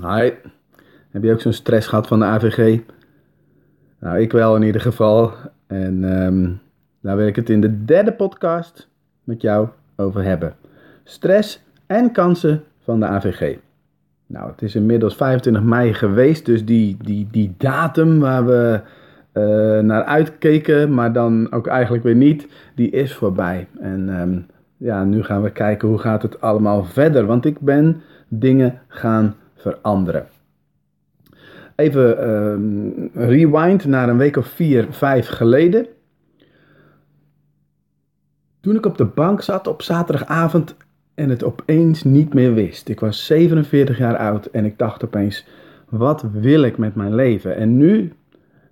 Hi. Heb je ook zo'n stress gehad van de AVG? Nou, ik wel in ieder geval. En ehm daar wil ik het in de derde podcast met jou over hebben. Stress en kansen van de AVG. Nou, het is inmiddels 25 mei geweest, dus die, die, die datum waar we eh, naar uitkeken, maar dan ook eigenlijk weer niet, die is voorbij. En ehm, ja, nu gaan we kijken hoe gaat het allemaal verder, want ik ben dingen gaan veranderen. Even ehm, rewind naar een week of vier, vijf geleden. Toen ik op de bank zat op zaterdagavond en het opeens niet meer wist. Ik was 47 jaar oud en ik dacht opeens: wat wil ik met mijn leven? En nu,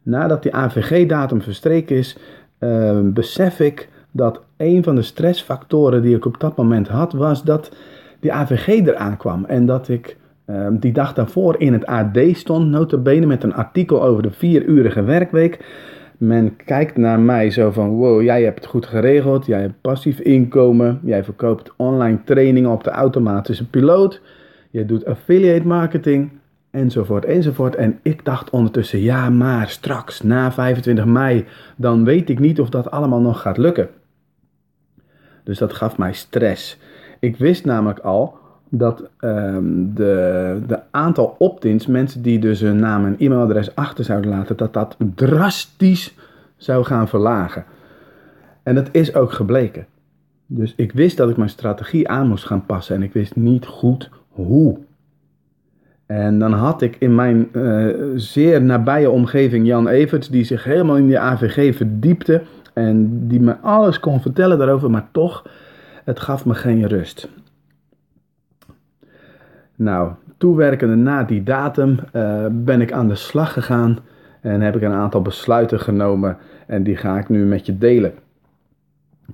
nadat die AVG-datum verstreken is, uh, besef ik dat een van de stressfactoren die ik op dat moment had, was dat die AVG eraan kwam. En dat ik uh, die dag daarvoor in het AD stond, notabene met een artikel over de vierurige werkweek. Men kijkt naar mij zo van, wow, jij hebt het goed geregeld, jij hebt passief inkomen, jij verkoopt online trainingen op de automatische piloot, je doet affiliate marketing, enzovoort, enzovoort. En ik dacht ondertussen, ja, maar straks, na 25 mei, dan weet ik niet of dat allemaal nog gaat lukken. Dus dat gaf mij stress. Ik wist namelijk al dat um, de, de aantal opt-ins, mensen die dus hun naam en e-mailadres achter zouden laten, dat dat drastisch zou gaan verlagen. En dat is ook gebleken. Dus ik wist dat ik mijn strategie aan moest gaan passen en ik wist niet goed hoe. En dan had ik in mijn uh, zeer nabije omgeving Jan Everts, die zich helemaal in de AVG verdiepte en die me alles kon vertellen daarover, maar toch, het gaf me geen rust. Nou, toewerkende na die datum uh, ben ik aan de slag gegaan en heb ik een aantal besluiten genomen en die ga ik nu met je delen.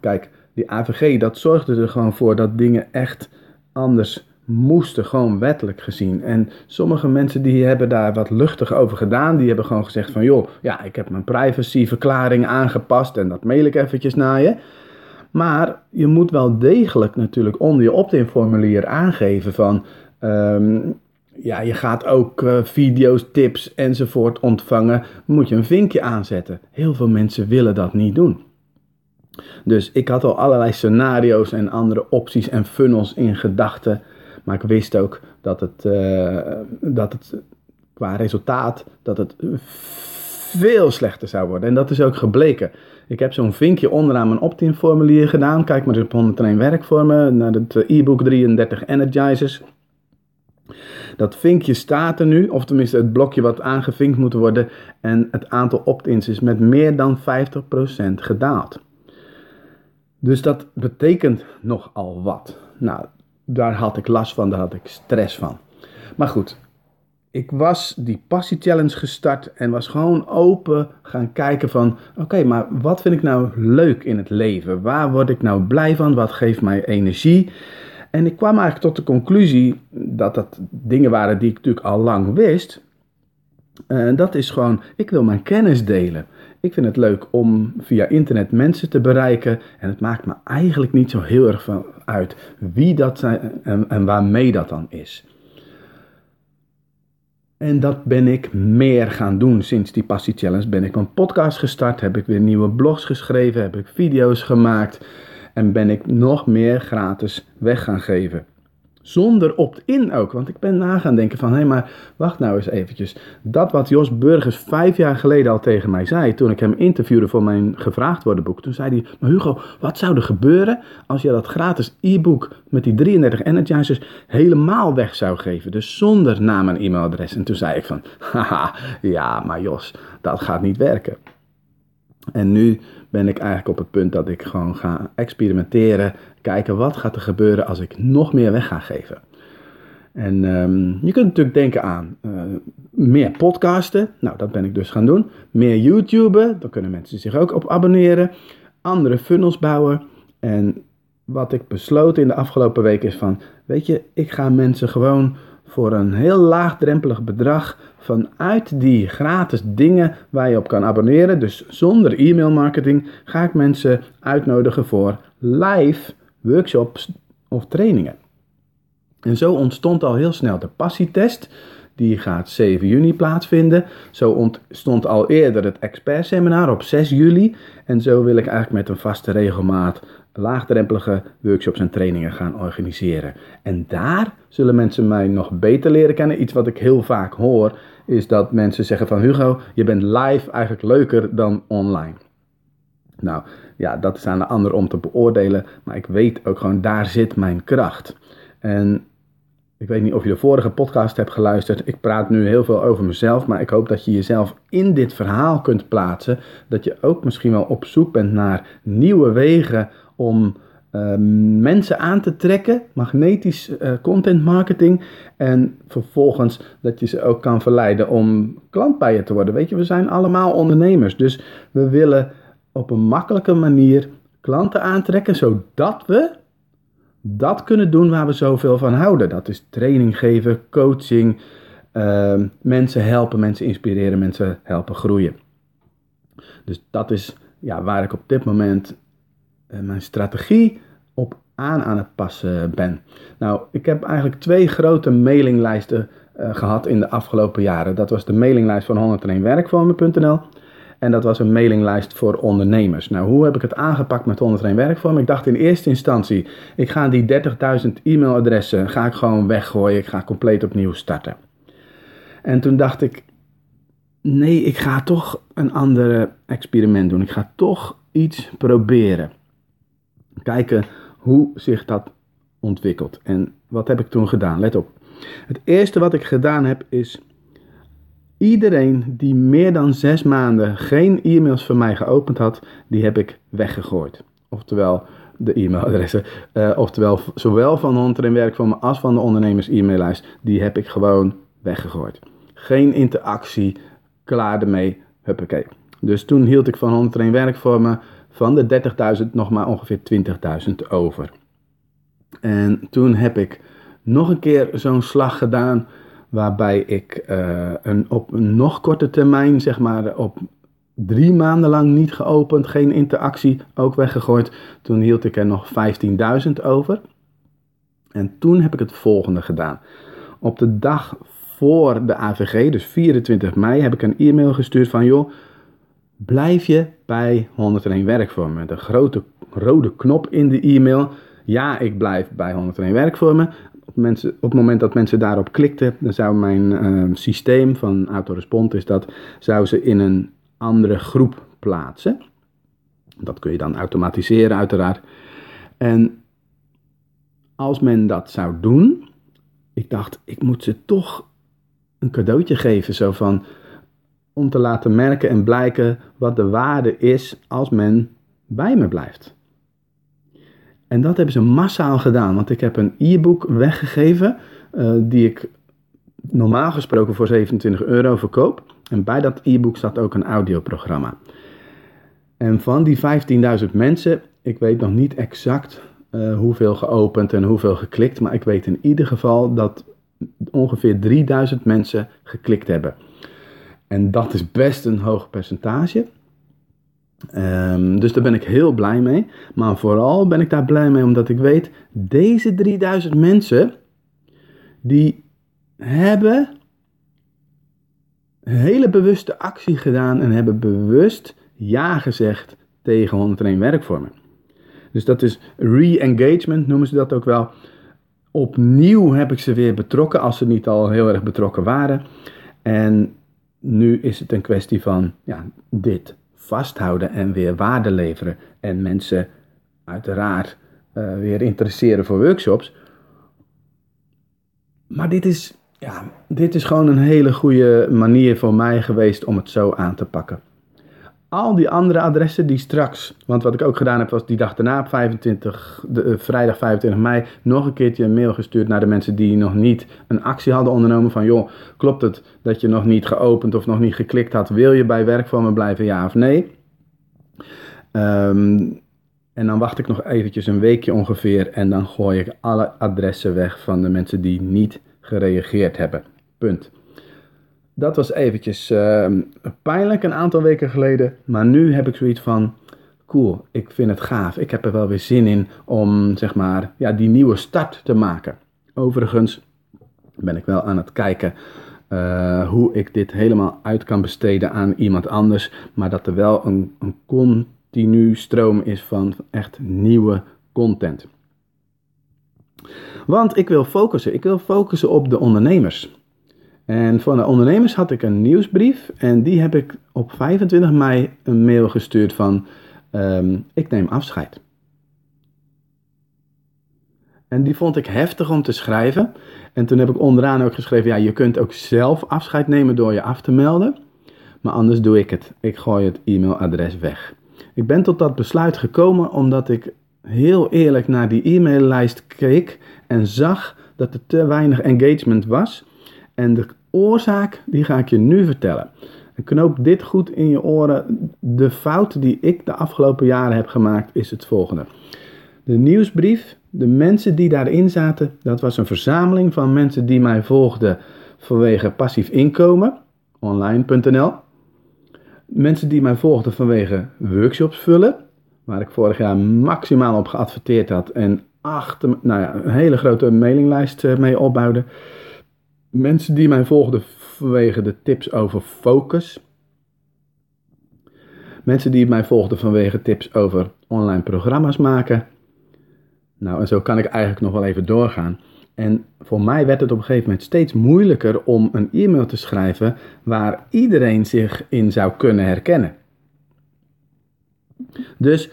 Kijk, die AVG, dat zorgde er gewoon voor dat dingen echt anders moesten, gewoon wettelijk gezien. En sommige mensen die hebben daar wat luchtig over gedaan, die hebben gewoon gezegd van joh, ja, ik heb mijn privacyverklaring aangepast en dat mail ik eventjes naar je. Maar je moet wel degelijk natuurlijk onder je opt-in formulier aangeven van Um, ja, je gaat ook uh, video's, tips enzovoort ontvangen. Moet je een vinkje aanzetten. Heel veel mensen willen dat niet doen. Dus ik had al allerlei scenario's en andere opties en funnels in gedachten. Maar ik wist ook dat het, uh, dat het qua resultaat dat het veel slechter zou worden. En dat is ook gebleken. Ik heb zo'n vinkje onderaan mijn opt-in formulier gedaan. Kijk maar op 101 werkvormen naar het e-book 33 Energizers. Dat vinkje staat er nu, of tenminste het blokje wat aangevinkt moet worden. En het aantal opt-ins is met meer dan 50% gedaald. Dus dat betekent nogal wat. Nou, daar had ik last van, daar had ik stress van. Maar goed, ik was die passie challenge gestart en was gewoon open gaan kijken van oké, maar wat vind ik nou leuk in het leven? Waar word ik nou blij van? Wat geeft mij energie? En ik kwam eigenlijk tot de conclusie dat dat dingen waren die ik natuurlijk al lang wist. En dat is gewoon, ik wil mijn kennis delen. Ik vind het leuk om via internet mensen te bereiken. En het maakt me eigenlijk niet zo heel erg van uit wie dat zijn en, en waarmee dat dan is. En dat ben ik meer gaan doen. Sinds die Passie Challenge ben ik een podcast gestart, heb ik weer nieuwe blogs geschreven, heb ik video's gemaakt en ben ik nog meer gratis weg gaan geven. Zonder opt-in ook, want ik ben na gaan denken van, hé hey, maar wacht nou eens eventjes. Dat wat Jos Burgers vijf jaar geleden al tegen mij zei, toen ik hem interviewde voor mijn gevraagd worden boek. Toen zei hij, maar Hugo, wat zou er gebeuren als je dat gratis e-book met die 33 energizers helemaal weg zou geven? Dus zonder naam en e-mailadres. En toen zei ik van, haha, ja maar Jos, dat gaat niet werken. En nu ben ik eigenlijk op het punt dat ik gewoon ga experimenteren. Kijken wat gaat er gebeuren als ik nog meer weg ga geven. En um, je kunt natuurlijk denken aan uh, meer podcasten. Nou, dat ben ik dus gaan doen. Meer YouTuben. Dan kunnen mensen zich ook op abonneren. Andere funnels bouwen. En wat ik besloten in de afgelopen week is van... Weet je, ik ga mensen gewoon voor een heel laagdrempelig bedrag vanuit die gratis dingen waar je op kan abonneren, dus zonder e-mail marketing, ga ik mensen uitnodigen voor live workshops of trainingen. En zo ontstond al heel snel de passietest. die gaat 7 juni plaatsvinden. Zo ontstond al eerder het expertseminar op 6 juli. En zo wil ik eigenlijk met een vaste regelmaat laagdrempelige workshops en trainingen gaan organiseren. En daar zullen mensen mij nog beter leren kennen. Iets wat ik heel vaak hoor, is dat mensen zeggen van Hugo, je bent live eigenlijk leuker dan online. Nou ja, dat is aan de ander om te beoordelen, maar ik weet ook gewoon, daar zit mijn kracht. En ik weet niet of je de vorige podcast hebt geluisterd. Ik praat nu heel veel over mezelf, maar ik hoop dat je jezelf in dit verhaal kunt plaatsen. Dat je ook misschien wel op zoek bent naar nieuwe wegen om uh, mensen aan te trekken, magnetisch uh, content marketing. En vervolgens dat je ze ook kan verleiden om klant bij je te worden. Weet je, we zijn allemaal ondernemers. Dus we willen op een makkelijke manier klanten aantrekken, zodat we dat kunnen doen waar we zoveel van houden. Dat is training geven, coaching, uh, mensen helpen, mensen inspireren, mensen helpen groeien. Dus dat is ja, waar ik op dit moment mijn strategie op aan aan het passen ben. Nou, ik heb eigenlijk twee grote mailinglijsten uh, gehad in de afgelopen jaren. Dat was de mailinglijst van 101werkvormen.nl en dat was een mailinglijst voor ondernemers. Nou, hoe heb ik het aangepakt met 101 werkvormen? Ik dacht in eerste instantie, ik ga die 30.000 e-mailadressen ga ik gewoon weggooien. Ik ga compleet opnieuw starten. En toen dacht ik, nee, ik ga toch een ander experiment doen. Ik ga toch iets proberen. Kijken hoe zich dat ontwikkelt. En wat heb ik toen gedaan? Let op. Het eerste wat ik gedaan heb is Iedereen die meer dan zes maanden geen e-mails van mij geopend had, die heb ik weggegooid. Oftewel de e-mailadressen. Uh, oftewel zowel van Hunter en Werk van me als van de ondernemers e-maillijst. Die heb ik gewoon weggegooid. Geen interactie, klaar ermee, huppakee. Dus toen hield ik van Hunter en Werk voor me van de 30.000 nog maar ongeveer 20.000 over. En toen heb ik nog een keer zo'n slag gedaan waarbij ik uh, een, op een nog korte termijn, zeg maar op drie maanden lang niet geopend, geen interactie, ook weggegooid. Toen hield ik er nog 15.000 over. En toen heb ik het volgende gedaan. Op de dag voor de AVG, dus 24 mei, heb ik een e-mail gestuurd van joh, blijf je bij 101 werkvormen. Een grote rode knop in de e-mail. Ja, ik blijf bij 101 werkvormen op, mensen, op het moment dat mensen daarop klikten, dan zou mijn uh, systeem van autorespond is dat, zou ze in een andere groep plaatsen. Dat kun je dan automatiseren uiteraard. En als men dat zou doen, ik dacht, ik moet ze toch een cadeautje geven, zo van om te laten merken en blijken wat de waarde is als men bij me blijft. En dat hebben ze massaal gedaan, want ik heb een e-book weggegeven uh, die ik normaal gesproken voor 27 euro verkoop. En bij dat e-book staat ook een audioprogramma. En van die 15.000 mensen, ik weet nog niet exact uh, hoeveel geopend en hoeveel geklikt, maar ik weet in ieder geval dat ongeveer 3000 mensen geklikt hebben. En dat is best een hoog percentage. Um, dus daar ben ik heel blij mee. Maar vooral ben ik daar blij mee omdat ik weet, deze 3000 mensen, die hebben hele bewuste actie gedaan en hebben bewust ja gezegd tegen 101 werkvormen. Dus dat is re-engagement, noemen ze dat ook wel. Opnieuw heb ik ze weer betrokken, als ze niet al heel erg betrokken waren. En nu is het een kwestie van ja, dit vasthouden en weer waarde leveren. En mensen uiteraard uh, weer interesseren voor workshops. Maar dit is, ja, dit is gewoon een hele goede manier voor mij geweest om het zo aan te pakken al die andere adressen die straks, want wat ik ook gedaan heb was die dag daarna op 25, de, uh, vrijdag 25 mei nog een keertje een mail gestuurd naar de mensen die nog niet een actie hadden ondernomen van joh, klopt het dat je nog niet geopend of nog niet geklikt had, wil je bij werk van me blijven ja of nee? Um, en dan wacht ik nog eventjes een weekje ongeveer en dan gooi ik alle adressen weg van de mensen die niet gereageerd hebben. Punt. Dat was eventjes uh, pijnlijk een aantal weken geleden. Maar nu heb ik zoiets van, cool, ik vind het gaaf. Ik heb er wel weer zin in om, zeg maar, ja, die nieuwe start te maken. Overigens ben ik wel aan het kijken eh, hoe ik dit helemaal uit kan besteden aan iemand anders, maar dat er wel een, een continu stroom is van echt nieuwe content. Want ik wil focussen. Ik wil focussen op de ondernemers. En van de ondernemers had ik een nieuwsbrief en die heb ik op 25 mei een mail gestuurd van ehm, ik neem afscheid. En die vond ik heftig om te schrijven. En toen heb ik onderaan ook geschreven, ja, je kunt ook zelf afscheid nemen door je af te melden. Maar anders doe ik het. Ik gooi het e-mailadres weg. Ik ben tot dat besluit gekomen omdat ik heel eerlijk naar die e-maillijst keek en zag dat er te weinig engagement was. En de oorzaak, die ga ik je nu vertellen. En knoop dit goed in je oren. De fout die ik de afgelopen jaren heb gemaakt is het volgende. De nieuwsbrief, de mensen die daarin zaten, dat was een verzameling van mensen die mij volgden vanwege passief inkomen, online.nl. Mensen die mij volgden vanwege workshops vullen, waar ik vorig jaar maximaal op geadverteerd had en achter, nou ja, een hele grote mailinglijst eh, mee opbouwde. Mensen die mij volgden vanwege de tips over focus. Mensen die mij volgden vanwege tips over online programma's maken. Nou, en zo kan ik eigenlijk nog wel even doorgaan. En voor mij werd het op een gegeven moment steeds moeilijker om een e-mail te schrijven waar iedereen zich in zou kunnen herkennen. Dus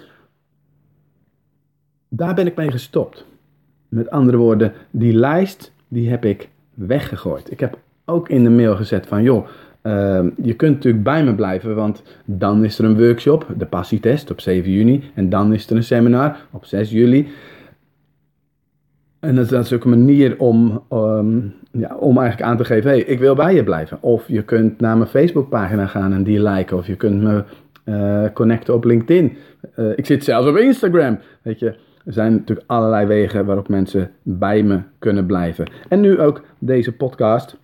daar ben ik mee gestopt. Met andere woorden, die lijst die heb ik weggegooid. Ik heb ook in de mail gezet van joh, ehm, je kunt natuurlijk bij me blijven, want dan is er een workshop, de passietest op 7 juni, en dan is er een seminar op 6 juli. En dat, is ook een manier om, um, ja, om eigenlijk aan te geven, hey, ik wil bij je blijven. Of je kunt naar mijn Facebookpagina gaan en die liken, of je kunt me uh, connecten op LinkedIn. Uh, ik zit zelfs op Instagram, weet je. Er zijn natuurlijk allerlei wegen waarop mensen bij me kunnen blijven. En nu ook deze podcast.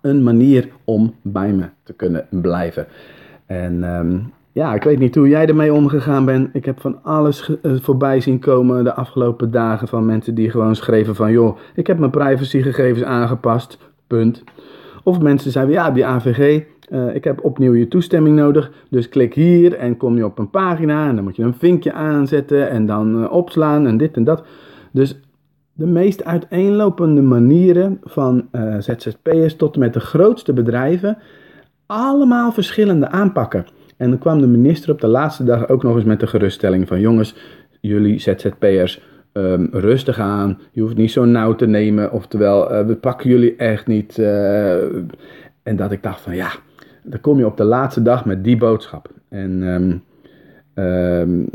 Een manier om bij me te kunnen blijven. En um, ja, ik weet niet hoe jij ermee omgegaan bent. Ik heb van alles uh, voorbij zien komen de afgelopen dagen van mensen die gewoon schreven van... joh, ik heb mijn privacygegevens aangepast, punt. Of mensen zeiden, ja, die AVG, uh, ik heb opnieuw je toestemming nodig. Dus klik hier en kom je op een pagina en dan moet je een vinkje aanzetten en dan uh, opslaan en dit en dat. Dus de meest uiteenlopende manieren van uh, ZZP'ers tot en met de grootste bedrijven. Allemaal verschillende aanpakken. En dan kwam de minister op de laatste dag ook nog eens met de geruststelling van jongens, jullie ZZP'ers, um, rustig aan. Je hoeft niet zo nauw te nemen. Oftewel, we pakken jullie echt niet. En dat ik dacht van ja, dan kom je op de laatste dag met die boodschap. En um, um,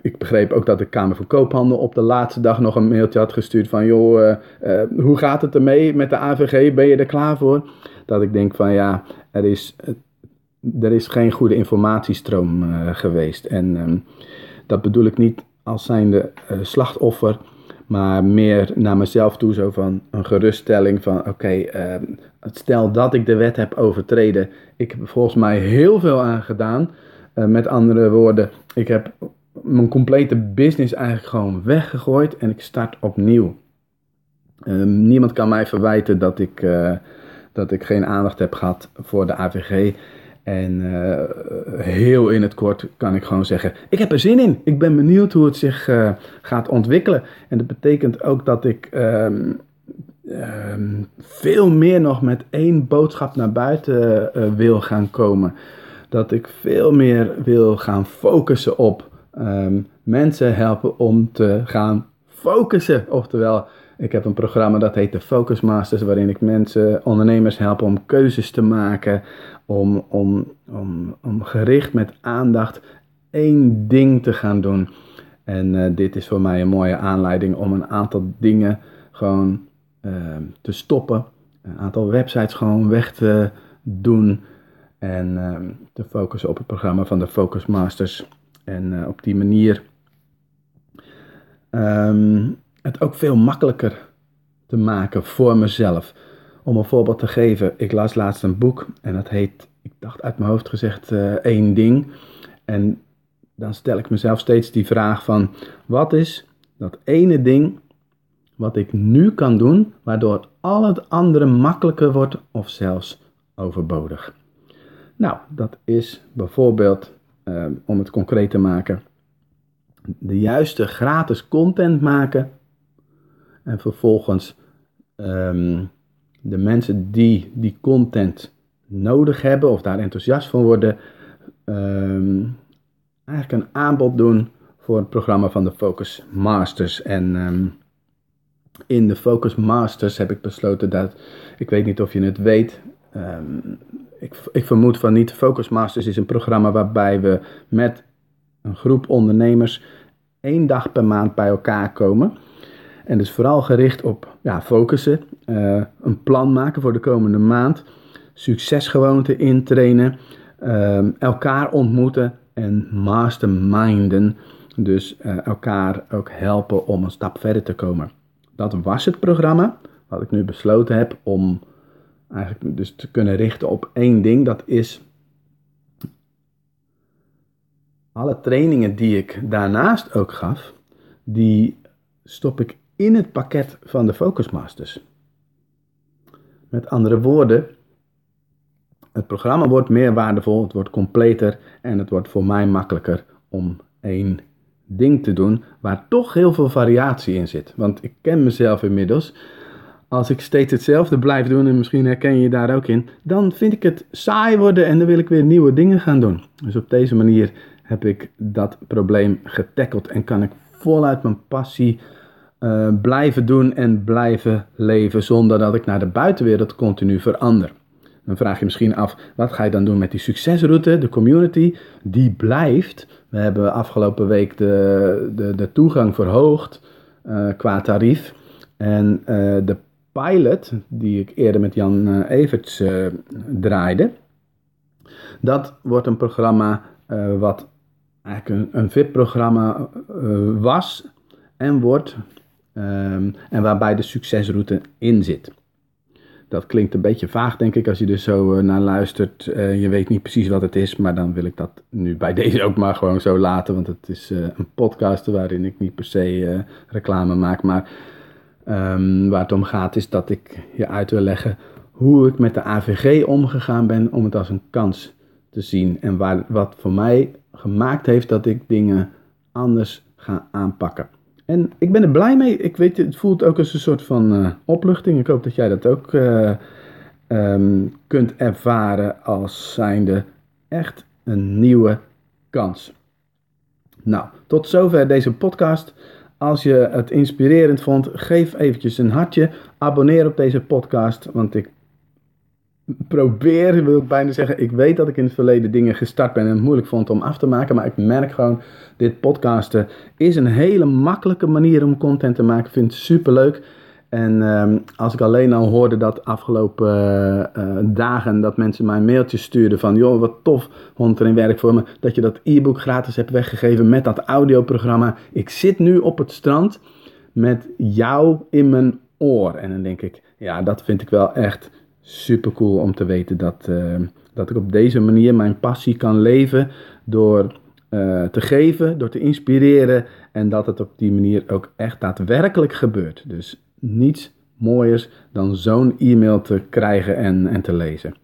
ik begreep ook dat de Kamer van Koophandel op de laatste dag nog een mailtje had gestuurd van joh, uh, uh, hoe gaat het ermee met de AVG? Ben je er klaar voor? Dat ik denk van ja, er is, er is geen goede informatiestroom uh, geweest. En um, dat bedoel ik niet als zijnde slachtoffer, maar meer naar mezelf toe zo van een geruststelling van oké, okay, stel dat ik de wet heb overtreden, ik heb volgens mij heel veel aan gedaan. met andere woorden, ik heb mijn complete business eigenlijk gewoon weggegooid en ik start opnieuw. Um, niemand kan mij verwijten dat ik, uh, dat ik geen aandacht heb gehad voor de AVG. En uh, heel in het kort kan ik gewoon zeggen: ik heb er zin in. Ik ben benieuwd hoe het zich uh, gaat ontwikkelen. En dat betekent ook dat ik um, um, veel meer nog met één boodschap naar buiten wil gaan komen. Dat ik veel meer wil gaan focussen op um, mensen helpen om te gaan focussen. Oftewel, ik heb een programma dat heet de Focus Masters, waarin ik mensen, ondernemers help om keuzes te maken, om, om, om, om gericht met aandacht één ding te gaan doen. En uh, dit is voor mij een mooie aanleiding om een aantal dingen gewoon uh, te stoppen. Een aantal websites gewoon weg te doen. En uh, te focussen op het programma van de Focus Masters. En uh, op die manier um, het ook veel makkelijker te maken voor mezelf. Om een voorbeeld te geven, ik las laatst een boek en dat heet, ik dacht uit mijn hoofd gezegd, uh, één ding. En dan stel ik mezelf steeds die vraag van, wat is dat ene ding wat ik nu kan doen, waardoor al het andere makkelijker wordt of zelfs overbodig. Nou, dat is bijvoorbeeld, eh, om het concreet te maken, de juiste gratis content maken en vervolgens ehm, de mensen die die content nodig hebben of daar enthousiast van worden, ehm, eigenlijk een aanbod doen voor het programma van de Focus Masters. En ehm, in de Focus Masters heb ik besloten dat, ik weet niet of je het weet, ik, ik vermoed van niet. Focus Masters is een programma waarbij we met een groep ondernemers één dag per maand bij elkaar komen. En dus vooral gericht op ja, focussen, uh, een plan maken voor de komende maand, succesgewoonten intrainen, uh, elkaar ontmoeten en masterminden. Dus uh, elkaar ook helpen om een stap verder te komen. Dat was het programma wat ik nu besloten heb om eigenlijk dus te kunnen richten op één ding. Dat is alle trainingen die ik daarnaast ook gaf, die stop ik in het pakket van de Focus Masters. Met andere woorden, het programma wordt meer waardevol, het wordt completer en het wordt voor mij makkelijker om één ding te doen waar toch heel veel variatie in zit. Want ik ken mezelf inmiddels als ik steeds hetzelfde blijf doen, en misschien herken je je daar ook in, dan vind ik het saai worden en dan wil ik weer nieuwe dingen gaan doen. Dus op deze manier heb ik dat probleem getackeld en kan ik voluit mijn passie uh, blijven doen en blijven leven zonder dat ik naar de buitenwereld continu verander. Dan vraag je misschien af, wat ga je dan doen met die succesroute, de community? Die blijft. We hebben afgelopen week de, de, de toegang verhoogd uh, qua tarief. En uh, de pilot, die ik eerder met Jan Everts draaide, dat wordt een programma wat eigenlijk een, een VIP-programma was en wordt, um, en waarbij de succesroute in zit. Dat klinkt een beetje vaag, denk ik, als je er zo naar luistert. je weet niet precies wat het is, maar dan wil ik dat nu bij deze ook maar gewoon zo laten. Want het is een podcast waarin ik niet per se reclame maak. Maar Um, waar het om gaat is dat ik je uit wil leggen hoe ik met de AVG omgegaan ben om het als een kans te zien. En wat voor mij gemaakt heeft dat ik dingen anders ga aanpakken. En ik ben er blij mee. Ik weet, het voelt ook als een soort van uh, opluchting. Ik hoop dat jij dat ook uh, um, kunt ervaren als zijnde echt een nieuwe kans. Nou, tot zover deze podcast. Als je het inspirerend vond, geef eventjes een hartje. Abonneer op deze podcast, want ik probeer, wil ik bijna zeggen. Ik weet dat ik in het verleden dingen gestart ben en het moeilijk vond om af te maken. Maar ik merk gewoon, dit podcasten is een hele makkelijke manier om content te maken. Ik vind het super leuk. En um, als ik alleen al hoorde dat afgelopen uh, uh, dagen dat mensen mij mailtjes stuurden van joh wat tof hond er in werk voor me dat je dat e-book gratis hebt weggegeven met dat audioprogramma. Ik zit nu op het strand met jou in mijn oor en dan denk ik ja dat vind ik wel echt super cool om te weten dat, uh, dat ik op deze manier mijn passie kan leven door te geven, door te inspireren en dat het op die manier ook echt daadwerkelijk gebeurt. Dus niets mooiers dan zo'n e-mail te krijgen en, en te lezen.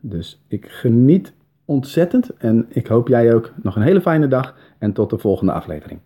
Dus ik geniet ontzettend en ik hoop jij ook nog een hele fijne dag en tot de volgende aflevering.